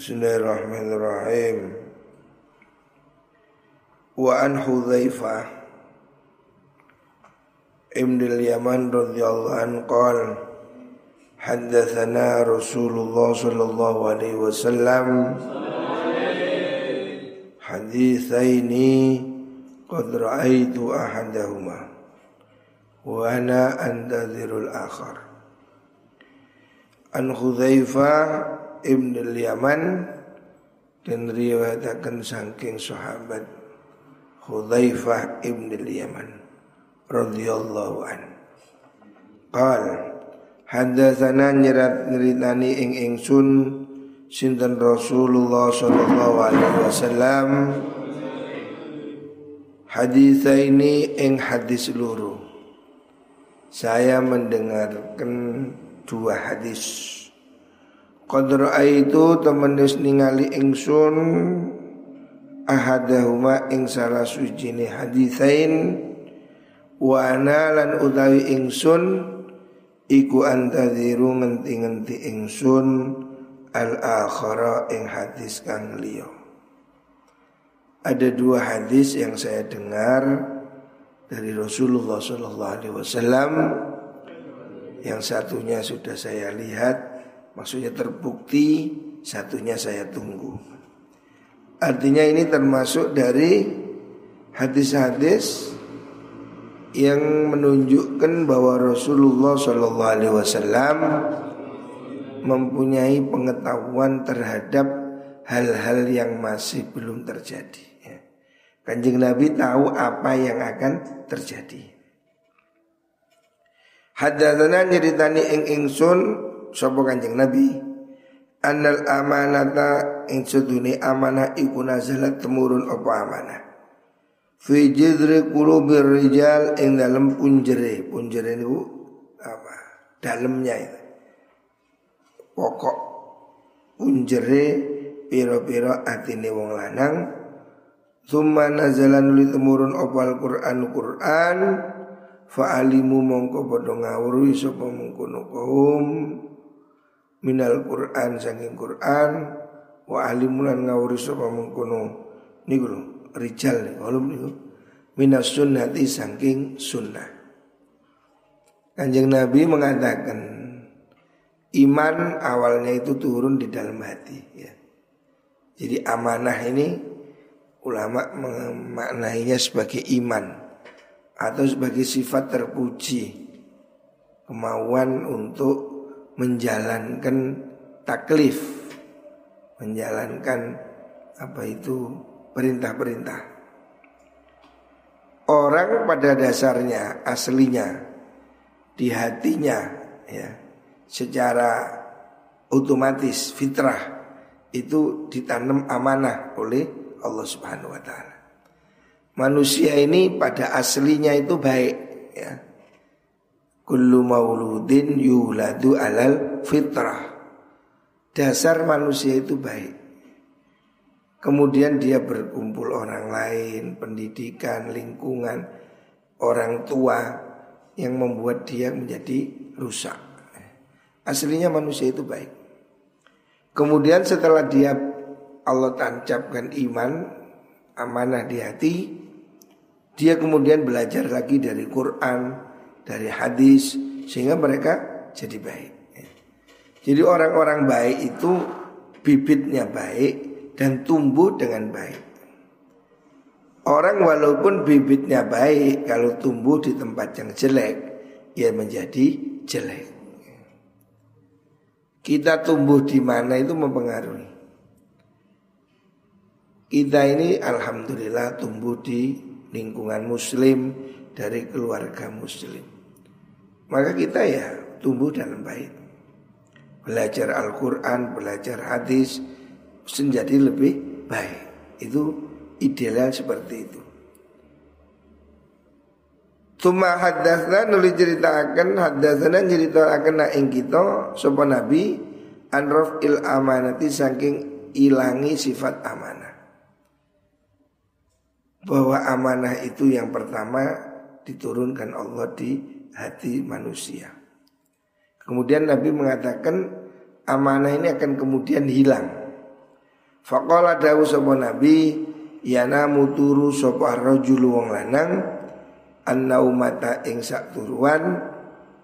Bismillahirrahmanirrahim. Wa an Hudzaifah Ibn al-Yaman radhiyallahu anhu qala Haddatsana Rasulullah sallallahu alaihi wasallam Hadithaini qad ra'aitu ahadahuma wa ana antadhirul akhar An Hudzaifah Ibn al-Yaman dan riwayatkan saking sahabat Hudzaifah Ibn al-Yaman radhiyallahu an. Qal hadatsana nyerat nyeritani ing ingsun sinten Rasulullah sallallahu alaihi wasallam? Hadis ini ing hadis luru. Saya mendengarkan dua hadis Qadra itu temen ningali ingsun ahadahuma ing salah sujine hadithain wa ana lan utawi ingsun iku antadhiru ngenti-ngenti ingsun al akhara ing hadis kang liya. Ada dua hadis yang saya dengar dari Rasulullah Sallallahu Alaihi Wasallam. Yang satunya sudah saya lihat Maksudnya terbukti satunya saya tunggu. Artinya ini termasuk dari hadis-hadis yang menunjukkan bahwa Rasulullah Shallallahu Alaihi Wasallam mempunyai pengetahuan terhadap hal-hal yang masih belum terjadi. Ya. Kanjeng Nabi tahu apa yang akan terjadi. Hadatsana nyeritani ing ingsun sapa Kanjeng Nabi? Annal amanata ing sedune amanah iku nazalat temurun apa amanah? Fi jidri qulubir rijal ing dalem punjere. Punjere niku apa? Dalamnya itu. Pokok punjere piro-piro atine wong lanang. Summa nazalan nuli temurun opal Quran Quran. Fa'alimu mongko padha ngawruhi sapa mengkono kaum minal Quran saking Quran wa alimulan ngawuri sapa mengkono niku lho rijal niku niku minas sunnati saking sunnah Kanjeng Nabi mengatakan iman awalnya itu turun di dalam hati ya. Jadi amanah ini ulama memaknainya sebagai iman atau sebagai sifat terpuji kemauan untuk menjalankan taklif, menjalankan apa itu perintah-perintah. Orang pada dasarnya aslinya di hatinya ya secara otomatis fitrah itu ditanam amanah oleh Allah Subhanahu wa taala. Manusia ini pada aslinya itu baik ya Kullu mauludin yuladu alal fitrah. Dasar manusia itu baik. Kemudian dia berkumpul orang lain Pendidikan, lingkungan Orang tua Yang membuat dia menjadi rusak. Aslinya manusia itu baik. Kemudian setelah dia Allah tancapkan iman Amanah di hati Dia kemudian belajar lagi dari Quran dari hadis sehingga mereka jadi baik. Jadi orang-orang baik itu bibitnya baik dan tumbuh dengan baik. Orang walaupun bibitnya baik kalau tumbuh di tempat yang jelek ia menjadi jelek. Kita tumbuh di mana itu mempengaruhi. Kita ini alhamdulillah tumbuh di lingkungan muslim dari keluarga muslim. Maka kita ya tumbuh dalam baik. Belajar Al-Quran, belajar hadis menjadi lebih baik. Itu idealnya seperti itu. Tuma hadasna nulis ceritakan hadasna ceritakan na ing kita sapa nabi anrof il amanati saking ilangi sifat amanah. Bahwa amanah itu yang pertama diturunkan Allah di hati manusia. Kemudian Nabi mengatakan amanah ini akan kemudian hilang. Faqala dawu sapa nabi yana muturu sapa rajul wong lanang annaumata ing sak turuan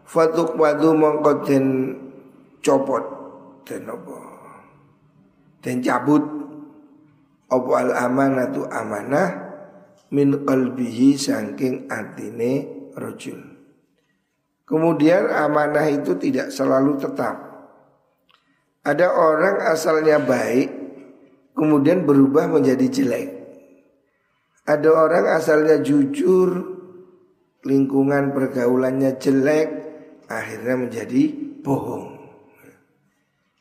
fatuk wadu mongko den copot den apa cabut apa al amanatu amanah min qalbihi saking atine rajul kemudian amanah itu tidak selalu tetap ada orang asalnya baik kemudian berubah menjadi jelek. Ada orang asalnya jujur, lingkungan pergaulannya jelek, akhirnya menjadi bohong.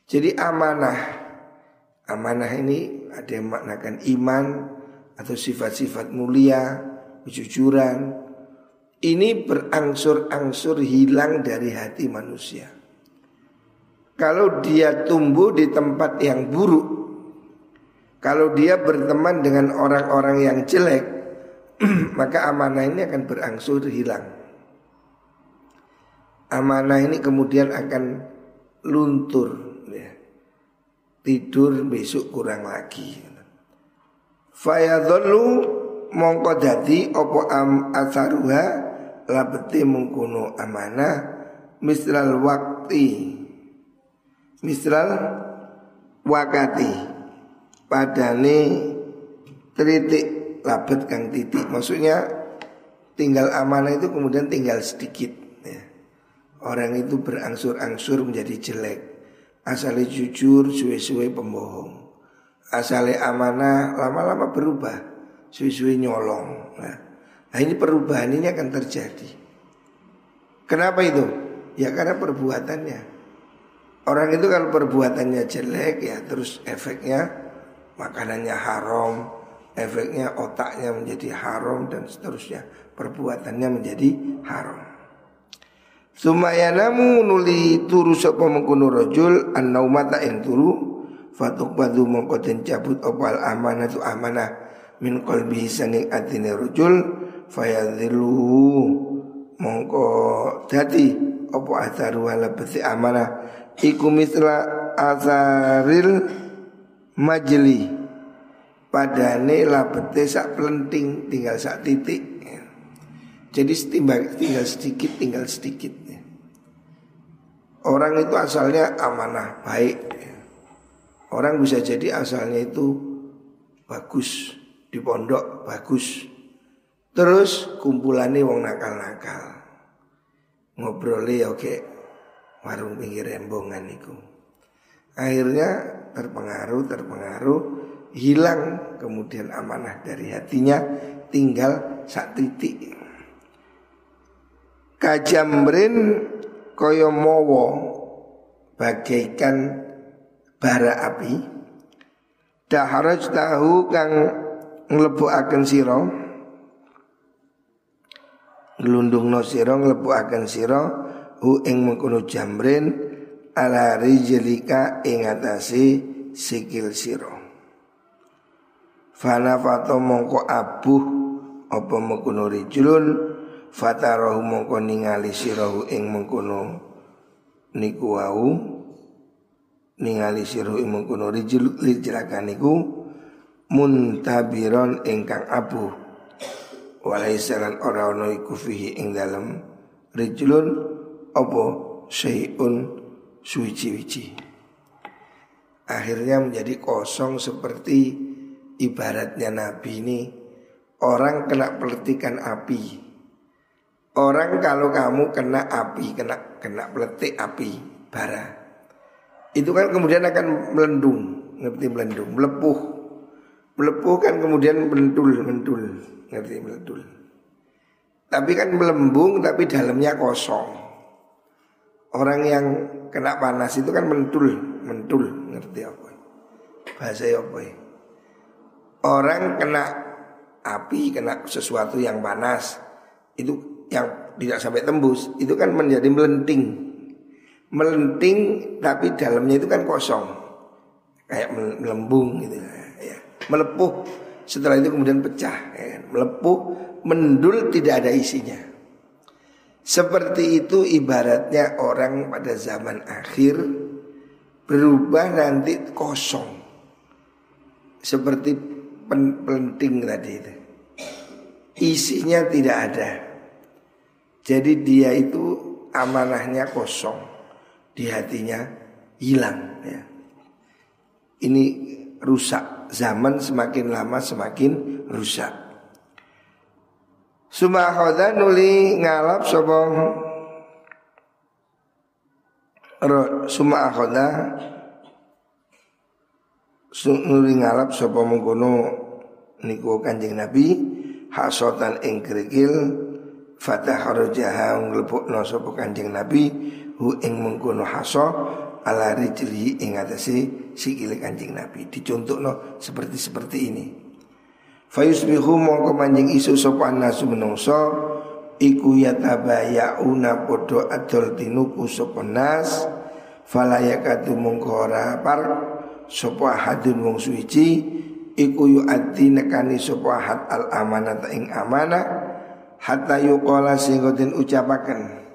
Jadi amanah, amanah ini ada yang maknakan iman atau sifat-sifat mulia, kejujuran. Ini berangsur-angsur hilang dari hati manusia. Kalau dia tumbuh di tempat yang buruk, kalau dia berteman dengan orang-orang yang jelek, maka amanah ini akan berangsur hilang. Amanah ini kemudian akan luntur, ya. tidur besok kurang lagi. Fayadholu mongko dadi opo am atharuha labeti mengkuno amanah misral wakti misral wakati. Padane tritik labet kang titik. Maksudnya tinggal amanah itu kemudian tinggal sedikit ya. orang itu berangsur-angsur menjadi jelek. Asalnya jujur suwe-suwe pembohong. Asalnya amanah lama-lama berubah suwe-suwe nyolong nah, nah ini perubahan ini akan terjadi. Kenapa itu? Ya karena perbuatannya. Orang itu kalau perbuatannya jelek ya terus efeknya makanannya haram, efeknya otaknya menjadi haram dan seterusnya, perbuatannya menjadi haram. Sumayanamu nuli turu sapa mengkono rajul an-naumata ing turu fatuk badu mongko den cabut opal amanah tu amanah min qalbi sanging atine rajul fayadhilu mongko dadi apa atharu wala beti amanah iku misla azaril majli. Padane labete sak pelenting tinggal sak titik. Jadi setimbang tinggal sedikit tinggal sedikit. Orang itu asalnya amanah baik. Orang bisa jadi asalnya itu bagus di pondok bagus terus kumpulannya wong nakal-nakal. Ngobrolnya oke warung pinggir rembongan itu akhirnya terpengaruh terpengaruh hilang kemudian amanah dari hatinya tinggal sak titik. Kajamrin koyo mowo bagaikan bara api. Daharaj tahu kang akan siro gelundung no siro akan siro hu ing mengkono jamrin ala rijlika ing atase sikil sira. Fana fato mongko abuh apa mengkono rijlun fatarahu mongko ningali sirahu ing mengkono niku wau ningali sirahu ing mengkono rijul rijlakan niku muntabiron ingkang abuh walaisalan ora ana iku fihi ing dalem. Rijlun apa syai'un suci-suci. Akhirnya menjadi kosong seperti ibaratnya Nabi ini. Orang kena peletikan api. Orang kalau kamu kena api, kena kena peletik api bara, itu kan kemudian akan melendung, ngerti melendung, melepuh, melepuh kan kemudian mentul, mentul, ngerti mentul. Tapi kan melembung, tapi dalamnya kosong. Orang yang kena panas itu kan mentul, mentul, ngerti apa? Bahasa apa? Orang kena api, kena sesuatu yang panas, itu yang tidak sampai tembus, itu kan menjadi melenting. Melenting tapi dalamnya itu kan kosong. Kayak melembung gitu ya. Melepuh, setelah itu kemudian pecah, ya. melepuh, mendul tidak ada isinya. Seperti itu ibaratnya orang pada zaman akhir berubah nanti kosong. seperti penting tadi itu. Isinya tidak ada. Jadi dia itu amanahnya kosong, di hatinya hilang. Ya. Ini rusak. Zaman semakin lama semakin rusak. Sumakhoda nuli ngalap sobong Suma akhoda nuli ngalap sapa mengkono niku Kanjeng Nabi? Hasotan ing kerikil fatah harajaha nglebokno sapa Kanjeng Nabi? Hu ing mengkono haso ala rijli ing atase sikile Kanjeng Nabi. Dicontohno seperti seperti ini. Fayusbihu mongko manjing isu sapa nasu menungso iku yatabayauna podo adol tinuku sapa nas fala yakatu mongko ora par sapa hadun wong suci iku yu'addi nekani sapa had al amanata ing amanah hatta yuqala den ucapaken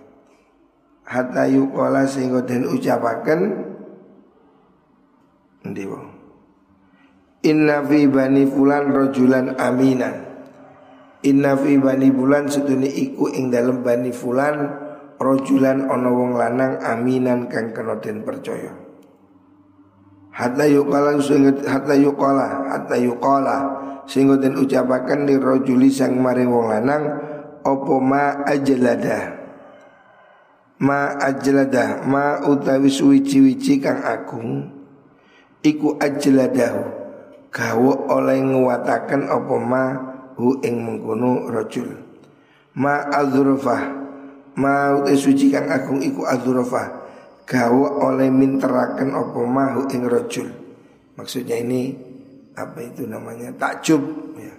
hatta yuqala sehingga den ucapaken endi Inna fi bani fulan rajulan aminan Inna fi bani bulan sedune iku ing dalem bani fulan rajulan ana wong lanang aminan kang kena den percaya. Hatta yuqala hatta yuqala hatta yuqala sehingga den ucapaken li rajuli sang maring wong lanang apa ma ajlada ma ajlada ma utawi suwici-wici kang agung iku ajladahu. Gawe oleh nguwataken apa ma hu ing mengkono rajul. Ma azrufah ma utai suci kang agung iku azrufah. Gawa oleh minteraken opo mahu ing rojul maksudnya ini apa itu namanya? Takjub ya.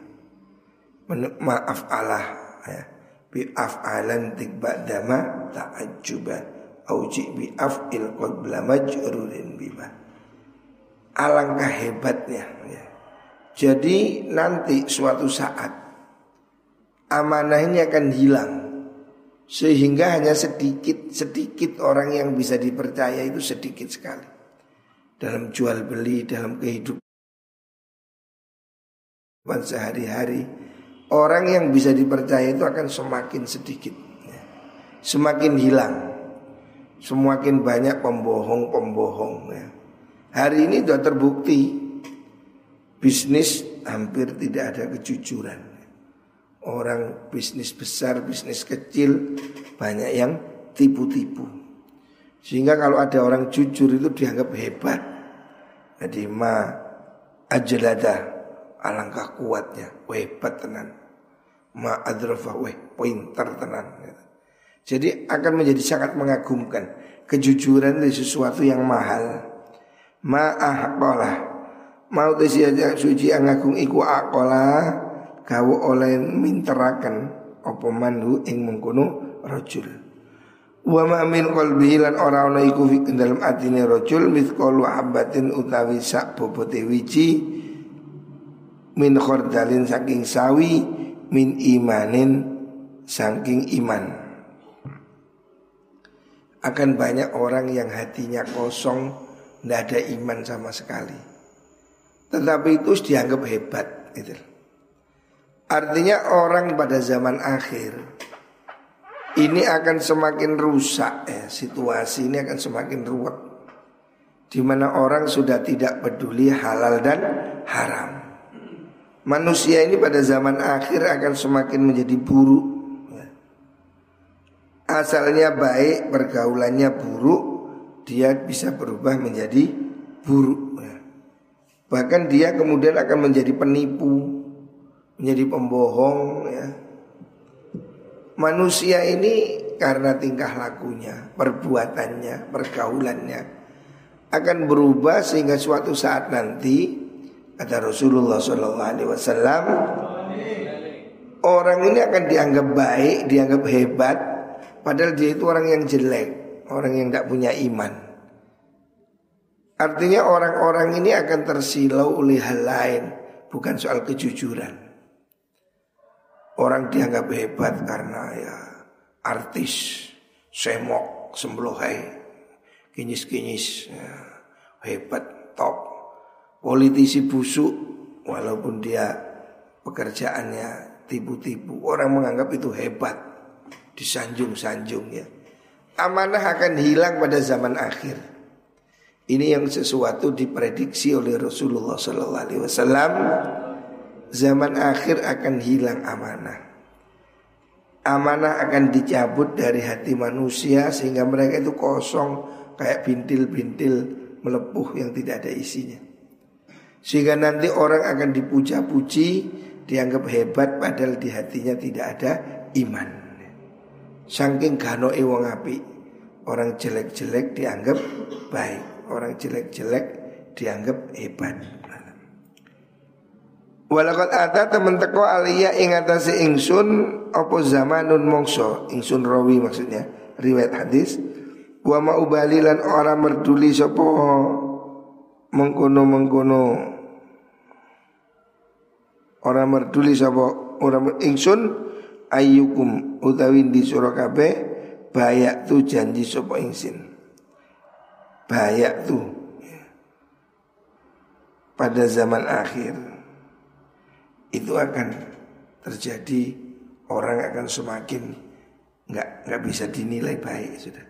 Maaf Allah ya bi alan tikba ta'ajjuba. Auji bi af'il qabla majrurin bima. Alangkah hebatnya ya. Jadi nanti suatu saat amanah ini akan hilang. Sehingga hanya sedikit-sedikit orang yang bisa dipercaya itu sedikit sekali. Dalam jual beli, dalam kehidupan sehari-hari Orang yang bisa dipercaya itu akan semakin sedikit ya. Semakin hilang Semakin banyak pembohong-pembohong ya. Hari ini sudah terbukti Bisnis hampir tidak ada kejujuran Orang bisnis besar, bisnis kecil banyak yang tipu-tipu. Sehingga kalau ada orang jujur itu dianggap hebat. Jadi ma ajalada alangkah kuatnya, hebat tenan. Ma adrafa weh pintar tenan. Jadi akan menjadi sangat mengagumkan. Kejujuran itu sesuatu yang mahal. Ma ahqalah. Mau tesiaja suci angagung iku akolah gawe oleh minteraken apa manhu ing mengkono rajul wa ma min qalbihi lan ora ana iku fi dalam atine rajul mithqalu habatin utawi sak bobote wiji min khordalin saking sawi min imanin saking iman akan banyak orang yang hatinya kosong tidak ada iman sama sekali tetapi itu dianggap hebat gitu. Artinya orang pada zaman akhir ini akan semakin rusak ya, situasi ini akan semakin ruwet di mana orang sudah tidak peduli halal dan haram. Manusia ini pada zaman akhir akan semakin menjadi buruk. Ya. Asalnya baik, pergaulannya buruk, dia bisa berubah menjadi buruk. Ya. Bahkan dia kemudian akan menjadi penipu, menjadi pembohong ya. Manusia ini karena tingkah lakunya, perbuatannya, pergaulannya akan berubah sehingga suatu saat nanti kata Rasulullah SAW orang ini akan dianggap baik, dianggap hebat, padahal dia itu orang yang jelek, orang yang tidak punya iman. Artinya orang-orang ini akan tersilau oleh hal lain, bukan soal kejujuran. Orang dianggap hebat karena ya artis, semok, semblohai, kinyis-kinyis, ya, hebat, top. Politisi busuk walaupun dia pekerjaannya tipu-tipu, orang menganggap itu hebat, disanjung-sanjung ya. Amanah akan hilang pada zaman akhir. Ini yang sesuatu diprediksi oleh Rasulullah Sallallahu Alaihi Wasallam. Zaman akhir akan hilang amanah. Amanah akan dicabut dari hati manusia sehingga mereka itu kosong kayak bintil-bintil melepuh yang tidak ada isinya. Sehingga nanti orang akan dipuja-puji, dianggap hebat padahal di hatinya tidak ada iman. Saking gano wong api, orang jelek-jelek dianggap baik, orang jelek-jelek dianggap hebat. Walakot ada temen teko alia ing atase ingsun apa zamanun mongso ingsun rawi maksudnya riwayat hadis wa ma ubalilan ora merduli sapa mengkono mengkono Orang merduli sapa orang ingsun ayyukum utawi di sura kabeh bayak tu janji sapa ingsin. Bayak tu pada zaman akhir itu akan terjadi orang akan semakin nggak nggak bisa dinilai baik sudah.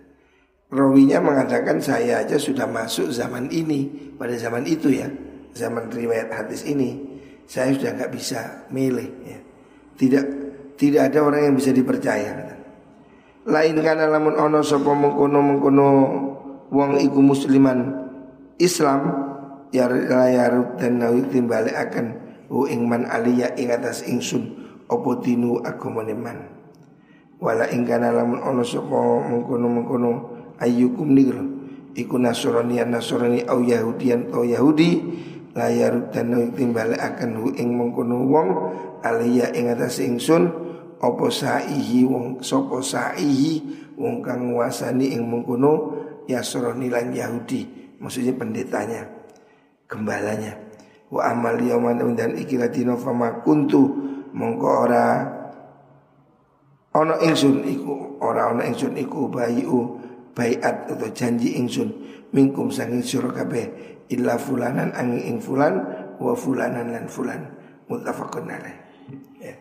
Rawinya mengatakan saya aja sudah masuk zaman ini pada zaman itu ya zaman riwayat hadis ini saya sudah nggak bisa milih ya. Tidak tidak ada orang yang bisa dipercaya. Lain karena lamun ono sopo mengkono mengkono wong iku musliman Islam ya layarut dan nawi timbali akan hu ingman aliyah ing atas ingsun opo dinu agomoneman wala ing lamun ono sopo mengkono mengkono ayyukum nigro iku nasrani nasrani au yahudian au yahudi layar dan timbale akan hu ing mengkono wong alaya ing atas ingsun opo saihi wong sopo saihi wong kang nguasani ing mengkono yasroni lan Yahudi. Maksudnya pendetanya gembalanya. Wa amal yaman dan ikilatino fama kuntu mongko ora ono ingsun iku ora ono ingsun iku bayu bayat atau janji ingsun mingkum sanging sira kabeh illa fulanan angin ing fulan wa fulanan lan fulan muttafaqun alaih. Ya.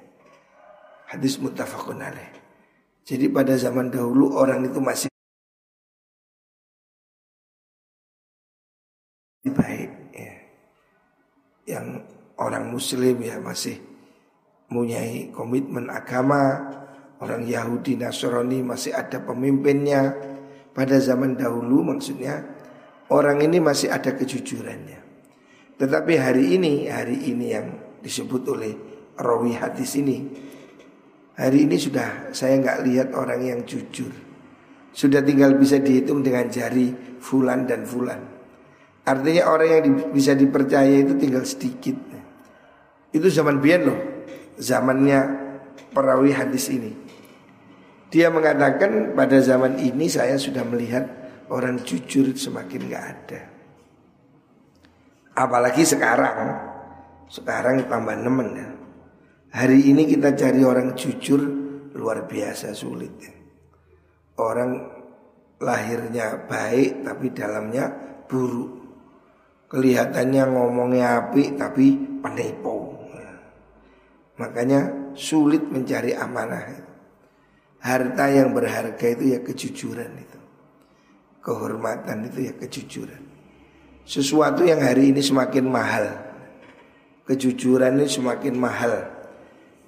Hadis muttafaqun alaih. Jadi pada zaman dahulu orang itu masih baik ya. Yang orang muslim ya masih mempunyai komitmen agama, orang Yahudi Nasrani masih ada pemimpinnya. Pada zaman dahulu maksudnya orang ini masih ada kejujurannya. Tetapi hari ini, hari ini yang disebut oleh rawi hadis ini, hari ini sudah saya nggak lihat orang yang jujur. Sudah tinggal bisa dihitung dengan jari fulan dan fulan. Artinya orang yang di, bisa dipercaya itu tinggal sedikit. Itu zaman biar loh, zamannya perawi hadis ini. Dia mengatakan pada zaman ini saya sudah melihat orang jujur semakin gak ada. Apalagi sekarang, sekarang tambah nemen ya. Hari ini kita cari orang jujur luar biasa sulit ya. Orang lahirnya baik tapi dalamnya buruk. Kelihatannya ngomongnya api tapi penipu. Ya. Makanya sulit mencari amanah. Harta yang berharga itu ya kejujuran itu kehormatan itu ya kejujuran. Sesuatu yang hari ini semakin mahal. Kejujuran ini semakin mahal.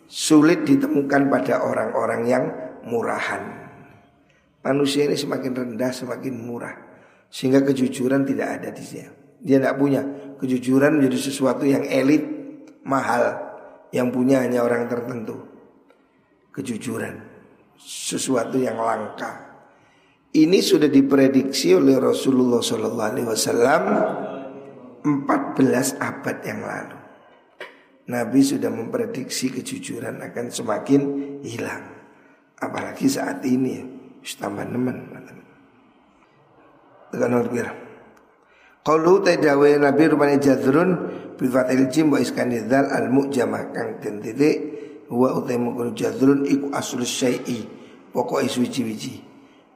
Sulit ditemukan pada orang-orang yang murahan. Manusia ini semakin rendah, semakin murah. Sehingga kejujuran tidak ada di sini. Dia tidak punya. Kejujuran menjadi sesuatu yang elit, mahal. Yang punya hanya orang tertentu. Kejujuran. Sesuatu yang langka. Ini sudah diprediksi oleh Rasulullah Sallallahu Alaihi Wasallam 14 abad yang lalu. Nabi sudah memprediksi kejujuran akan semakin hilang. Apalagi saat ini ya, tambah nemen. Tekan. Kalau tadawe Nabi rupanya jadrun bifatil jim wa iskanidzal al mujamah kang den titik wa utai mukun jadrun iku aslus syai'i pokok isu wiji-wiji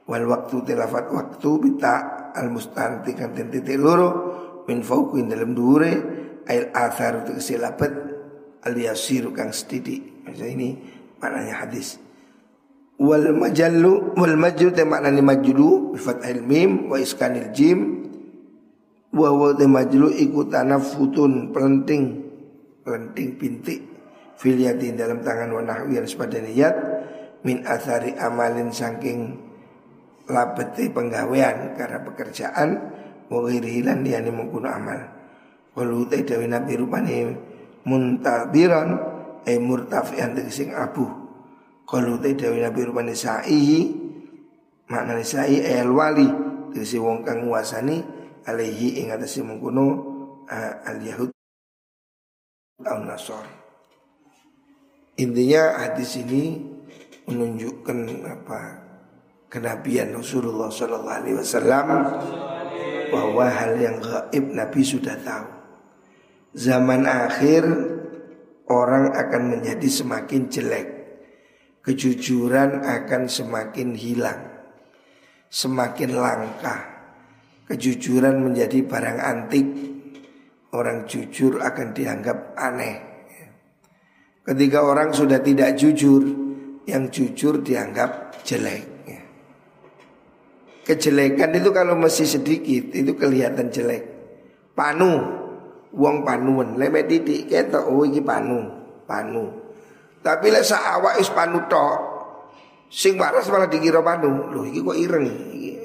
wal waktu tilafat waktu bita al mustanti kan titik loro min fauqin dalam dure ail athar itu kesilapat aliasiru kang setidik. Maksudnya ini maknanya hadis. Wal majallu wal majlu te maknanya majlu bi fathil mim wa iskanil jim wa wa te majlu iku tanafutun pelenting pelenting bintik filiatin dalam tangan wa nahwi sepada niat min athari amalin saking labete penggawean karena pekerjaan wa ghairihi dia ini mengkuno amal walu te dawe nabi rupane muntabiran e murtafian sing abu kalau te dawe Nabi rupane sa'i maknane sa'i el wali tegese wong kang nguasani alaihi ing atase mengkono uh, al yahud al nasor. Intinya hadis ini menunjukkan apa kenabian Rasulullah Sallallahu Alaihi Wasallam bahwa hal yang gaib Nabi sudah tahu. Zaman akhir orang akan menjadi semakin jelek kejujuran akan semakin hilang, semakin langka. Kejujuran menjadi barang antik. Orang jujur akan dianggap aneh. Ketika orang sudah tidak jujur, yang jujur dianggap jelek. Kejelekan itu kalau masih sedikit itu kelihatan jelek. Panu, wong panuan, lemet didik ketok oh iki panu, panu. Tapi lek sak awak is panu tok. Sing waras malah dikira panu. Loh iki kok ireng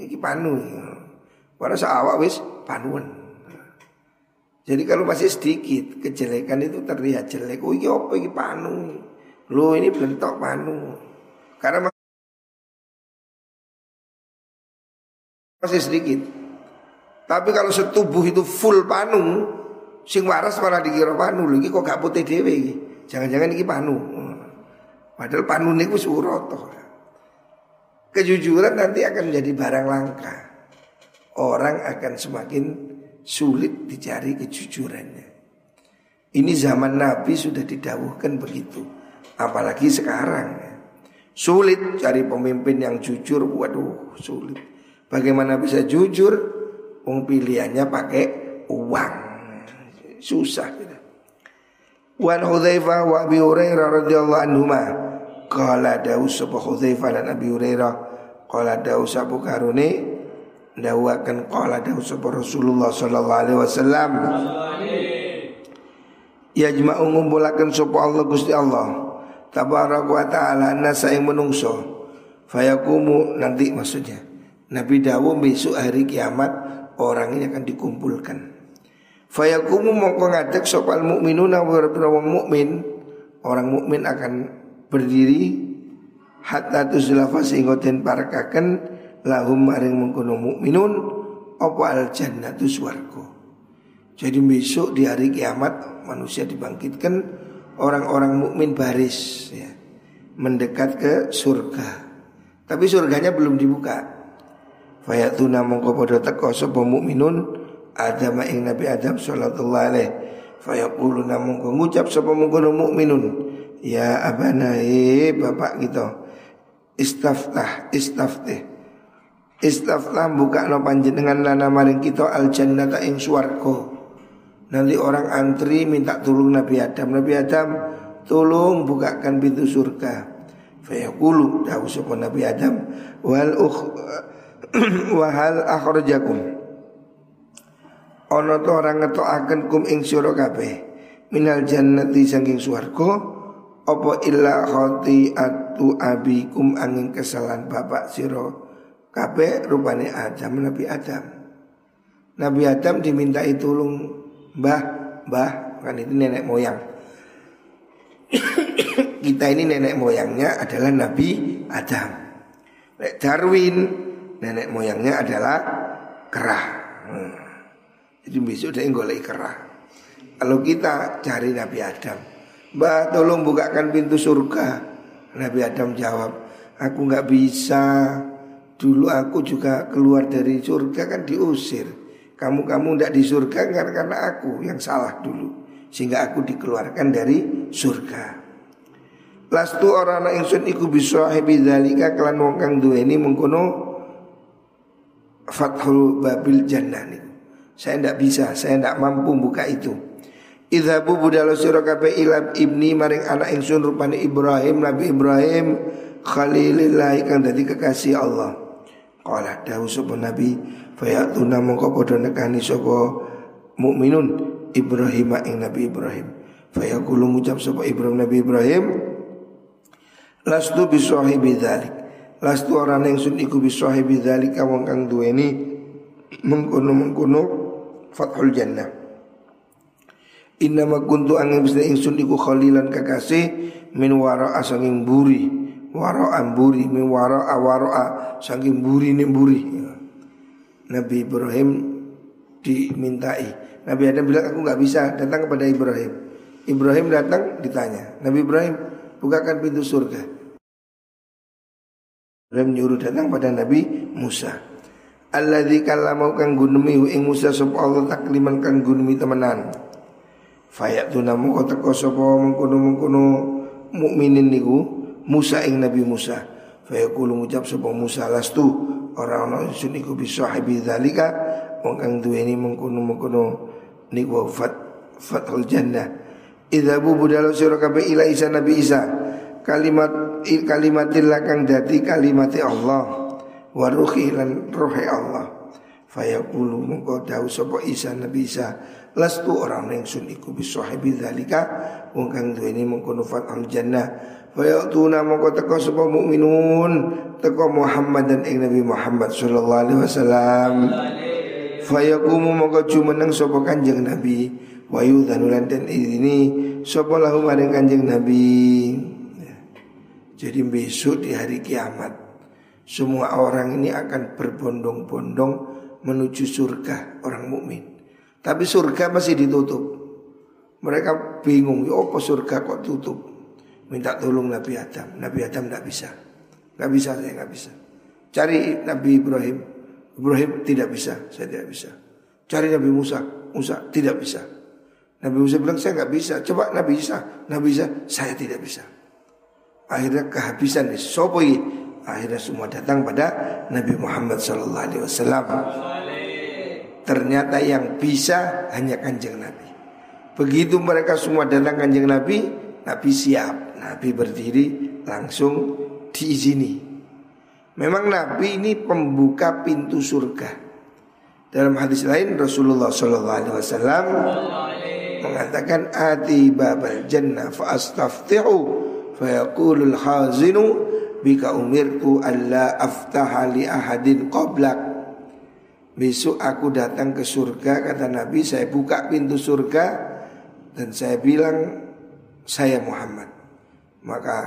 iki, panu. Waras awak wis panuan. Jadi kalau masih sedikit kejelekan itu terlihat jelek. Oh iki apa iki panu. Loh ini bentuk panu. Karena masih sedikit. Tapi kalau setubuh itu full panu, sing waras malah dikira panu. Iki kok gak putih dewe. Jangan-jangan ini panu. Padahal panu niku suroto. Kejujuran nanti akan menjadi barang langka. Orang akan semakin sulit dicari kejujurannya. Ini zaman Nabi sudah didawuhkan begitu. Apalagi sekarang. Sulit cari pemimpin yang jujur. Waduh sulit. Bagaimana bisa jujur? Wong pilihannya pakai uang. Susah gitu. Wan Hudzaifah wa Abi Hurairah radhiyallahu anhuma. Qala dawu sapa Hudzaifah dan Abi Hurairah. Qala dawu sapa karune. Dawakan qala dawu sapa Rasulullah sallallahu alaihi wasallam. Yajma'u ngumpulaken sapa Allah Gusti Allah. Tabaraka wa taala nasa menungso. Fayakumu nanti maksudnya Nabi dawu besok hari kiamat orang ini akan dikumpulkan Fayakumu mongko ngadek sopal wa wong mukmin orang mukmin akan berdiri hatta tuzlafa sehingga den parakaken lahum maring mengkono mukminun apa al jannatu swarga. Jadi besok di hari kiamat manusia dibangkitkan orang-orang mukmin baris ya, mendekat ke surga. Tapi surganya belum dibuka. Fayatuna mongko padha teko sapa mukminun? Adam ing Nabi Adam sallallahu alaihi. Fayaqulu namun ngucap sapa mungkono mukminun? Ya abana e bapak kita istaftah istaftih. Istaftah buka no panjenengan lana maring kita al jannata ing swarga. Nanti orang antri minta tolong Nabi Adam. Nabi Adam tolong bukakan pintu surga. Fayaqulu dawu sapa Nabi Adam? Wal ukh wahal akhrajakum? Ono to orang ngetokaken kum ing sira kabeh. Minal jannati saking swarga apa illa khati'atu abikum angin kesalahan bapak sira kabeh rupane Adam Nabi Adam. Nabi Adam dimintai tolong Mbah Mbah kan itu nenek moyang. Kita ini nenek moyangnya adalah Nabi Adam. Darwin nenek moyangnya adalah kerah hmm. Jadi besok dia golek kerah. Kalau kita cari Nabi Adam, Mbak tolong bukakan pintu surga. Nabi Adam jawab, aku nggak bisa. Dulu aku juga keluar dari surga kan diusir. Kamu-kamu tidak di surga karena, aku yang salah dulu. Sehingga aku dikeluarkan dari surga. Lastu orang ingsun iku bisa dalika kelan wong kang duweni mengkono fathul babil jannah nih. Saya tidak bisa, saya tidak mampu buka itu. Idhabu budalo sira kabeh ila ibni maring anak ingsun rupane Ibrahim Nabi Ibrahim Khalilillah kang dadi kekasih Allah. Qala dawu sapa Nabi fayatuna mongko padha nekani sapa mukminun Ibrahim ing Nabi Ibrahim. Fayaqulu ngucap sapa Ibrahim Nabi Ibrahim Lastu bi sahibi dzalik. Lastu orang yang sun iku bi sahibi dzalik wong kang duweni mengkono-mengkono fathul jannah. Inna ma kuntu angin bisa ingsun iku khalilan kekasih min wara asanging buri wara amburi min wara awara saking buri ni buri Nabi Ibrahim dimintai. Nabi Adam bilang aku nggak bisa datang kepada Ibrahim. Ibrahim datang ditanya Nabi Ibrahim bukakan pintu surga Ibrahim nyuruh datang pada Nabi Musa Alladzi kallamau kang gunemi ing Musa sub Allah takliman kang gunemi temenan Fayak tu namu kau teko sopo mengkuno mengkuno mukminin niku Musa ing Nabi Musa. Fayak kulu ngucap sopo Musa lastu orang isun niku bisa habi dalika wong kang duweni mengkuno mengkuno niku fat fathul jannah. Idza bu budalo sira ila Isa Nabi Isa kalimat kalimatil kang dadi kalimat Allah. Wa ruhi lan ruhi Allah. Fayaqulu mengko dawu sapa Isa Nabi Isa Lastu orang yang sun iku bisahibi dzalika wong kang duweni mengkono fathul jannah. Wa ya'tuna mongko teko sapa mukminun teko Muhammad dan ing Nabi Muhammad sallallahu alaihi wasallam. Fayaqumu mongko jumeneng sapa Kanjeng Nabi. Wa yudhanulan dan ini sapa lahu maring Kanjeng Nabi jadi besok di hari kiamat semua orang ini akan berbondong-bondong menuju surga orang mukmin. Tapi surga masih ditutup. Mereka bingung, ya apa surga kok tutup? Minta tolong Nabi Adam. Nabi Adam tidak bisa. Tidak bisa, saya tidak bisa. Cari Nabi Ibrahim. Ibrahim tidak bisa, saya tidak bisa. Cari Nabi Musa. Musa tidak bisa. Nabi Musa bilang saya nggak bisa. Coba Nabi Isa. Nabi Isa saya tidak bisa. Akhirnya kehabisan di sopoi. Akhirnya semua datang pada Nabi Muhammad Sallallahu Alaihi Wasallam. Ternyata yang bisa hanya kanjeng Nabi Begitu mereka semua datang kanjeng Nabi Nabi siap Nabi berdiri langsung diizini Memang Nabi ini pembuka pintu surga Dalam hadis lain Rasulullah SAW mengatakan ati babal jannah fa fa yaqulul hazinu bika umirtu alla aftaha li ahadin qablak Besok aku datang ke surga Kata Nabi saya buka pintu surga Dan saya bilang Saya Muhammad. Maka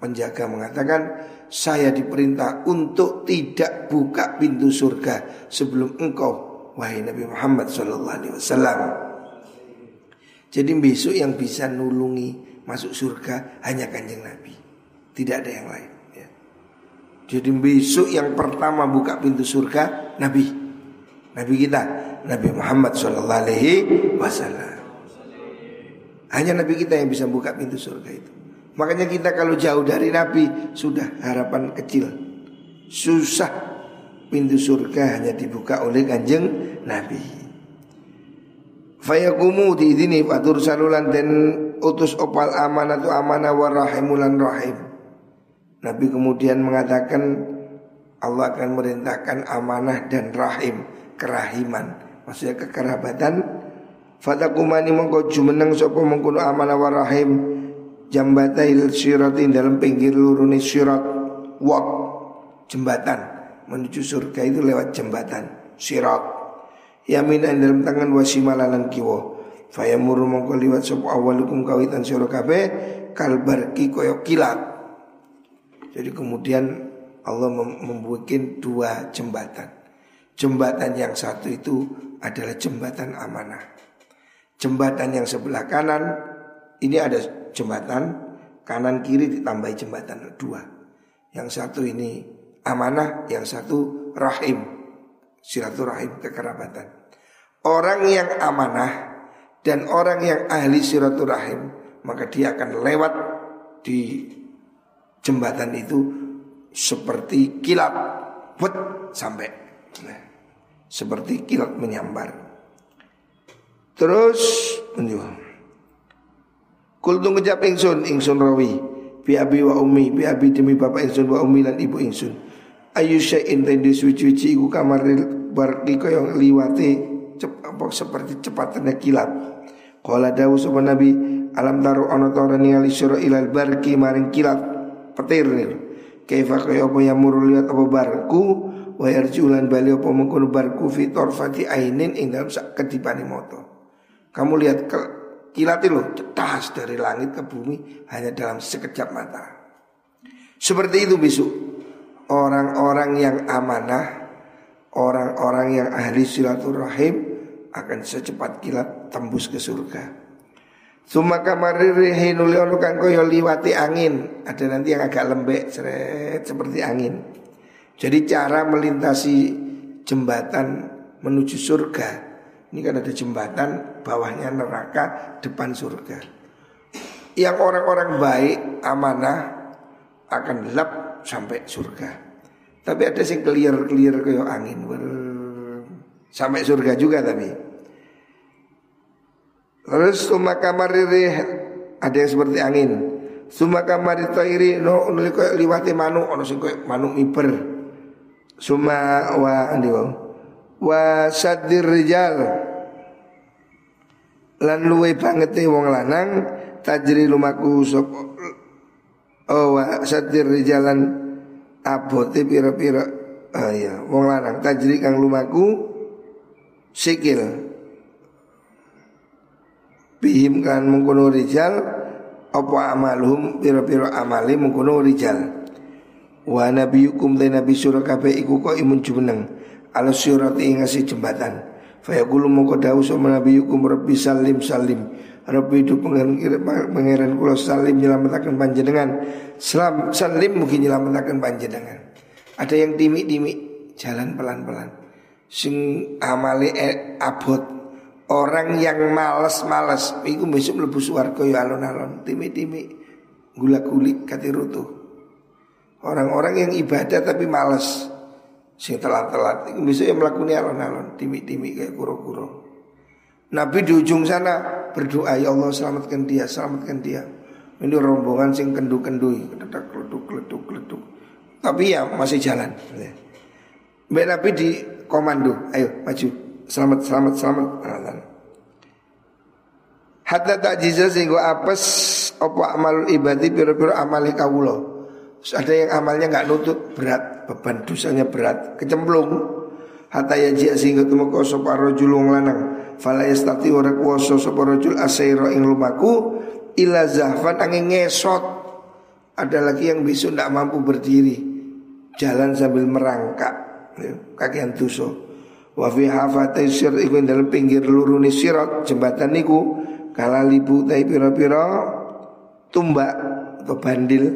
penjaga mengatakan Saya diperintah untuk tidak buka pintu surga Sebelum engkau Wahai Nabi Muhammad SAW Jadi besok yang bisa nulungi Masuk surga hanya kanjeng Nabi. Tidak ada yang lain ya. Jadi besok yang pertama buka pintu surga Nabi. Nabi kita Nabi Muhammad Wasallam. Hanya Nabi kita yang bisa buka pintu surga itu. Makanya kita kalau jauh dari Nabi sudah harapan kecil. Susah pintu surga hanya dibuka oleh kanjeng Nabi. Fayakumu di ini fatur salulan dan utus opal amanah tu amanah warahimulan rahim. Nabi kemudian mengatakan Allah akan merintahkan amanah dan rahim kerahiman maksudnya kekerabatan. Fatakumani mongko jumeneng sapa mengkono amanah warahim jambatail siratin dalam pinggir lurune sirat wak jembatan. Menuju surga itu lewat jembatan sirat. Yaminan dalam tangan wasimalalan kiwo fayamuru mongko liwat sapa awalukum kawitan sira kabeh kalbarki koyo kilat jadi kemudian Allah membuat dua jembatan Jembatan yang satu itu adalah jembatan amanah. Jembatan yang sebelah kanan ini ada jembatan kanan kiri ditambah jembatan dua. Yang satu ini amanah, yang satu rahim, silaturahim kekerabatan. Orang yang amanah dan orang yang ahli silaturahim maka dia akan lewat di jembatan itu seperti kilat, put sampai Nah, seperti kilat menyambar. Terus Kul tu ngejap ingsun ingsun rawi bi abi wa ummi bi abi demi bapak ingsun wa ummi lan ibu ingsun. Ayu syai'in tendi suci-suci iku kamaril barqi kaya liwate cep, apa seperti cepatnya kilat. Qala dawu sapa nabi alam taru ana ta ora ningali ilal barqi maring kilat petir nih. Kaifa kaya apa yang muru lihat apa barku wa yarjulan bali apa mengkono barku fi torfati ainin ing dalam sak kedipane moto. Kamu lihat ke, kilat itu cetas dari langit ke bumi hanya dalam sekejap mata. Seperti itu besok orang-orang yang amanah, orang-orang yang ahli silaturahim akan secepat kilat tembus ke surga. Suma kamariri hinuli kan koyo liwati angin. Ada nanti yang agak lembek, seret, seperti angin. Jadi cara melintasi jembatan menuju surga ini kan ada jembatan, bawahnya neraka, depan surga. Yang orang-orang baik, amanah akan lap sampai surga. Tapi ada yang clear-clear kayak angin ber... sampai surga juga tapi. Terus suma kamariri ada yang seperti angin. Suma kamari tairi no liwati manuk. Ono sing koyo manuk miber. Suma wa andi wa sadir rijal. Lan luwe banget wong lanang tajri lumaku sop oh wa sadir rijalan. Abote pira-pira. Ah iya. Wong lanang tajri kang lumaku sikil. Bihim kan mengkono rijal apa amalhum pira-pira amali mengkono rijal. Wa nabiyukum te nabi surah kabeh iku kok imun jumeneng. Ala surati ngasih jembatan. Fayaqulu mongko dawu sama nabi yukum rabbi salim salim. Rabbi itu pangeran kula salim nyelamatakan panjenengan. Salim mungkin nyelamatakan panjenengan. Ada yang dimi-dimi jalan pelan-pelan Sing amale e, abot. Orang yang males-males Iku besok lebu suarga ya alon-alon Timi-timi Gula-gulik katirutuh Orang-orang yang ibadah tapi males sing telat-telat itu bisa yang melakukan alon-alon timi-timi kayak kuro-kuro Nabi di ujung sana berdoa ya Allah selamatkan dia selamatkan dia. Ini rombongan sing kendu-kendu keleduk keleduk keleduk tapi ya masih jalan. Mbak Nabi di komando ayo maju selamat selamat selamat Hatta tak jiza sehingga apes apa amal ibadi pira-pira amali kawulo ada yang amalnya nggak nutut berat, beban dosanya berat, kecemplung. Hatta ya jia sehingga temu kau sopa rojul wong lanang. Fala yastati ora kuwasa sapa rojul asaira ing lumaku ila zahfan angin ngesot. Ada lagi yang besok tidak mampu berdiri, jalan sambil merangkak, kakian tuso. Wa fi hafatai sir iku dalam pinggir luruni sirat jembatan niku kala libu tai pira-pira tumbak atau bandil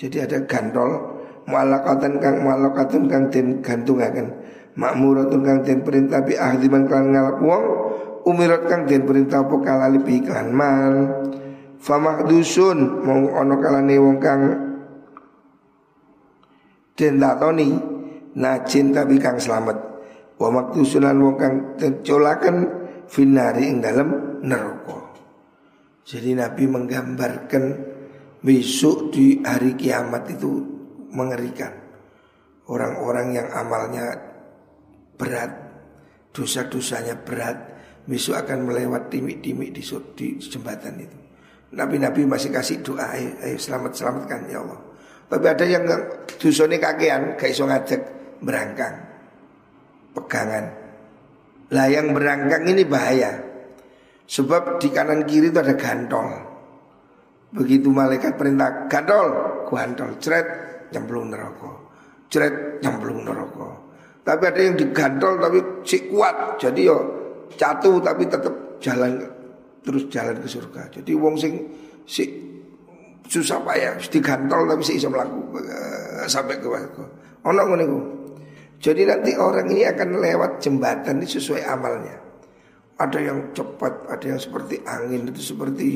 jadi ada gantol mualakatan kang mualakatan kang den gantungaken. Makmuratun kang den perintah bi ahdiman kang ngalap wong umirat kang den perintah apa kalali bi iklan mal. Famahdusun mong ono kalane wong kang den tatoni najin tapi kang selamat. Wa makdusunan wong kang colaken finari ing dalam neraka. Jadi Nabi menggambarkan besok di hari kiamat itu mengerikan. Orang-orang yang amalnya berat, dosa-dosanya berat, besok akan melewat timik-timik di, di jembatan itu. Nabi-nabi masih kasih doa, ayo, selamat selamatkan ya Allah. Tapi ada yang dosanya kakean, gak iso ngajak berangkang, pegangan. Lah yang berangkang ini bahaya. Sebab di kanan kiri itu ada gantol. Begitu malaikat perintah gadol, gantol, cret, nyemplung neraka. Cret, nyemplung neraka. Tapi ada yang digantol tapi si kuat. Jadi yo jatuh tapi tetap jalan terus jalan ke surga. Jadi wong sing si susah payah digantol tapi si bisa melaku eh, sampai ke surga. Ono ngono Jadi nanti orang ini akan lewat jembatan ini sesuai amalnya. Ada yang cepat, ada yang seperti angin, itu seperti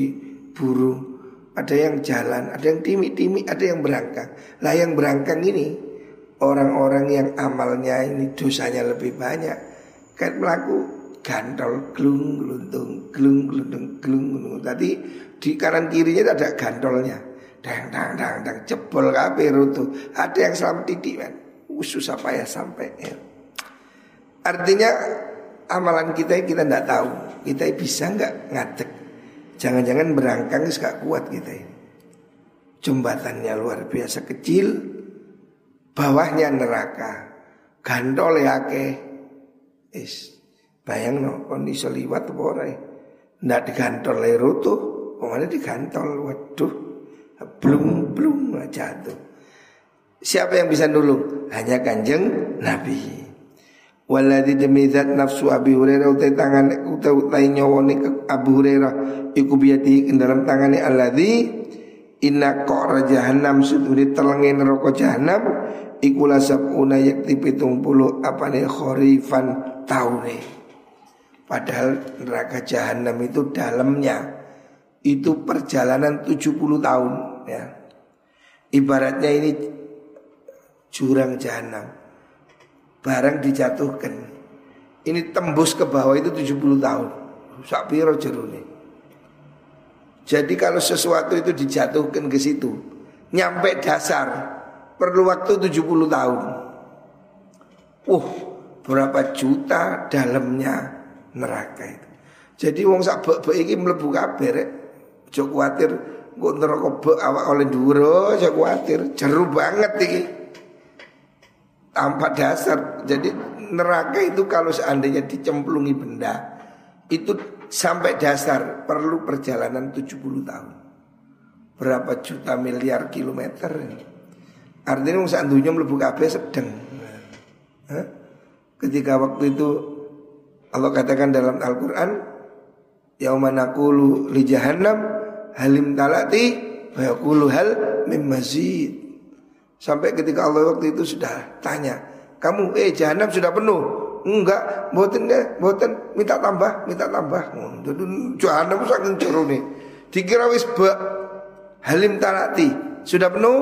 burung ada yang jalan, ada yang timi-timi, ada yang berangkang. Lah yang berangkang ini orang-orang yang amalnya ini dosanya lebih banyak. Kan melaku gantol glung gluntung glung gluntung glung gluntung. Tadi di kanan kirinya ada gantolnya. Dang dang dang dang jebol kabeh rutu. Ada yang selamat titik kan. Susah payah sampai ya. Artinya amalan kita kita tidak tahu. Kita bisa nggak ngadek. Jangan-jangan berangkang gak kuat kita ini. Jembatannya luar biasa kecil, bawahnya neraka. Gantol ya ke. Is bayang no kondisi liwat apa ora. Ndak digantol le rutuh, pokoknya digantol. Waduh. Blum blum jatuh. Siapa yang bisa nulung? Hanya kanjeng Nabi. Waladhi demi zat nafsu Abi Hurairah utai tangan utai utai nyawani Abu Hurairah iku biati dalam tangane alladhi inna qara jahannam suduri telengi neraka jahannam iku lasabuna yakti pitung puluh apa nih khorifan taune padahal neraka jahannam itu dalamnya itu perjalanan 70 tahun ya ibaratnya ini jurang jahanam barang dijatuhkan. Ini tembus ke bawah itu 70 tahun. Sak piro jerune. Jadi kalau sesuatu itu dijatuhkan ke situ, nyampe dasar perlu waktu 70 tahun. Uh, berapa juta dalamnya neraka itu. Jadi wong sak bek iki mlebu kabeh rek. Aja kuwatir kok neraka awak oleh dhuwur, aja kuwatir. Jeru banget iki tanpa dasar. Jadi neraka itu kalau seandainya dicemplungi benda itu sampai dasar perlu perjalanan 70 tahun. Berapa juta miliar kilometer. Artinya usaha dunia melebu kabeh sedang. Hah? Ketika waktu itu Allah katakan dalam Al-Quran Yaumanakulu li jahannam halim talati wa hal mim mazid Sampai ketika Allah waktu itu sudah tanya, kamu eh jahanam sudah penuh? Enggak, boten deh, boten minta tambah, minta tambah. Jadi jahanam saking jero nih. Dikira wis bak halim tanati sudah penuh?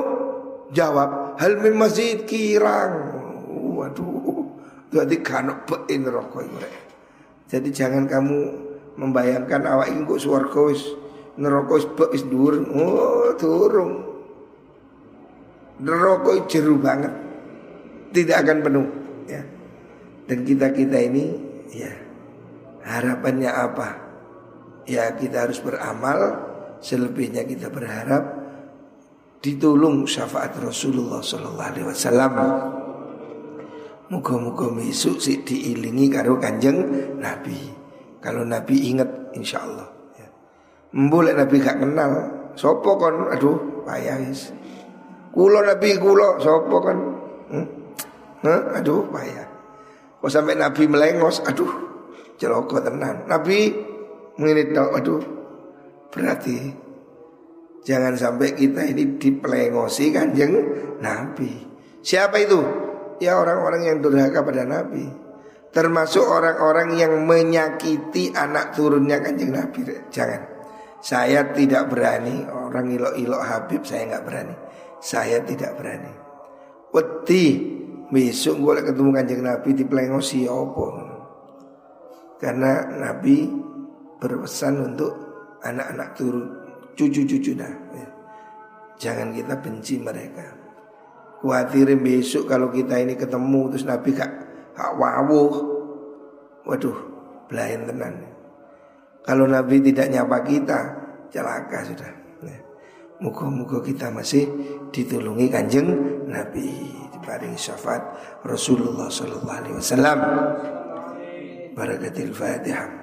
Jawab hal min masjid kirang. Waduh, jadi kanok bein rokok. Jadi jangan kamu membayangkan awak neraka wis bek wis dhuwur. Oh, turung. Neraka jeru banget. Tidak akan penuh ya. Dan kita-kita ini ya harapannya apa? Ya kita harus beramal Selebihnya kita berharap Ditolong syafaat Rasulullah Sallallahu Alaihi Wasallam Muka-muka misuk sih diilingi karo kanjeng Nabi Kalau Nabi ingat insya Allah ya. Boleh Nabi gak kenal Sopo kon aduh payah Kulo Nabi kulo sopo kan? Hmm? Aduh payah. Kok sampai Nabi melengos, aduh celoko tenan. Nabi menginit aduh berarti jangan sampai kita ini dipelengosi kanjeng Nabi. Siapa itu? Ya orang-orang yang durhaka pada Nabi. Termasuk orang-orang yang menyakiti anak turunnya kanjeng Nabi. Jangan. Saya tidak berani orang ilok-ilok Habib saya nggak berani. Saya tidak berani. Wedi besok gue ketemu kanjeng Nabi di pelengosi opo. Karena Nabi berpesan untuk anak-anak turun cucu-cucu dah. Ya. Jangan kita benci mereka. Khawatirin besok kalau kita ini ketemu terus Nabi gak, gak wawuh. Waduh, belain tenan. Kalau Nabi tidak nyapa kita, celaka sudah. Muka-muka kita masih ditulungi kanjeng Nabi diparingi syafaat Rasulullah Sallallahu Alaihi Wasallam. Barakatil Fatihah.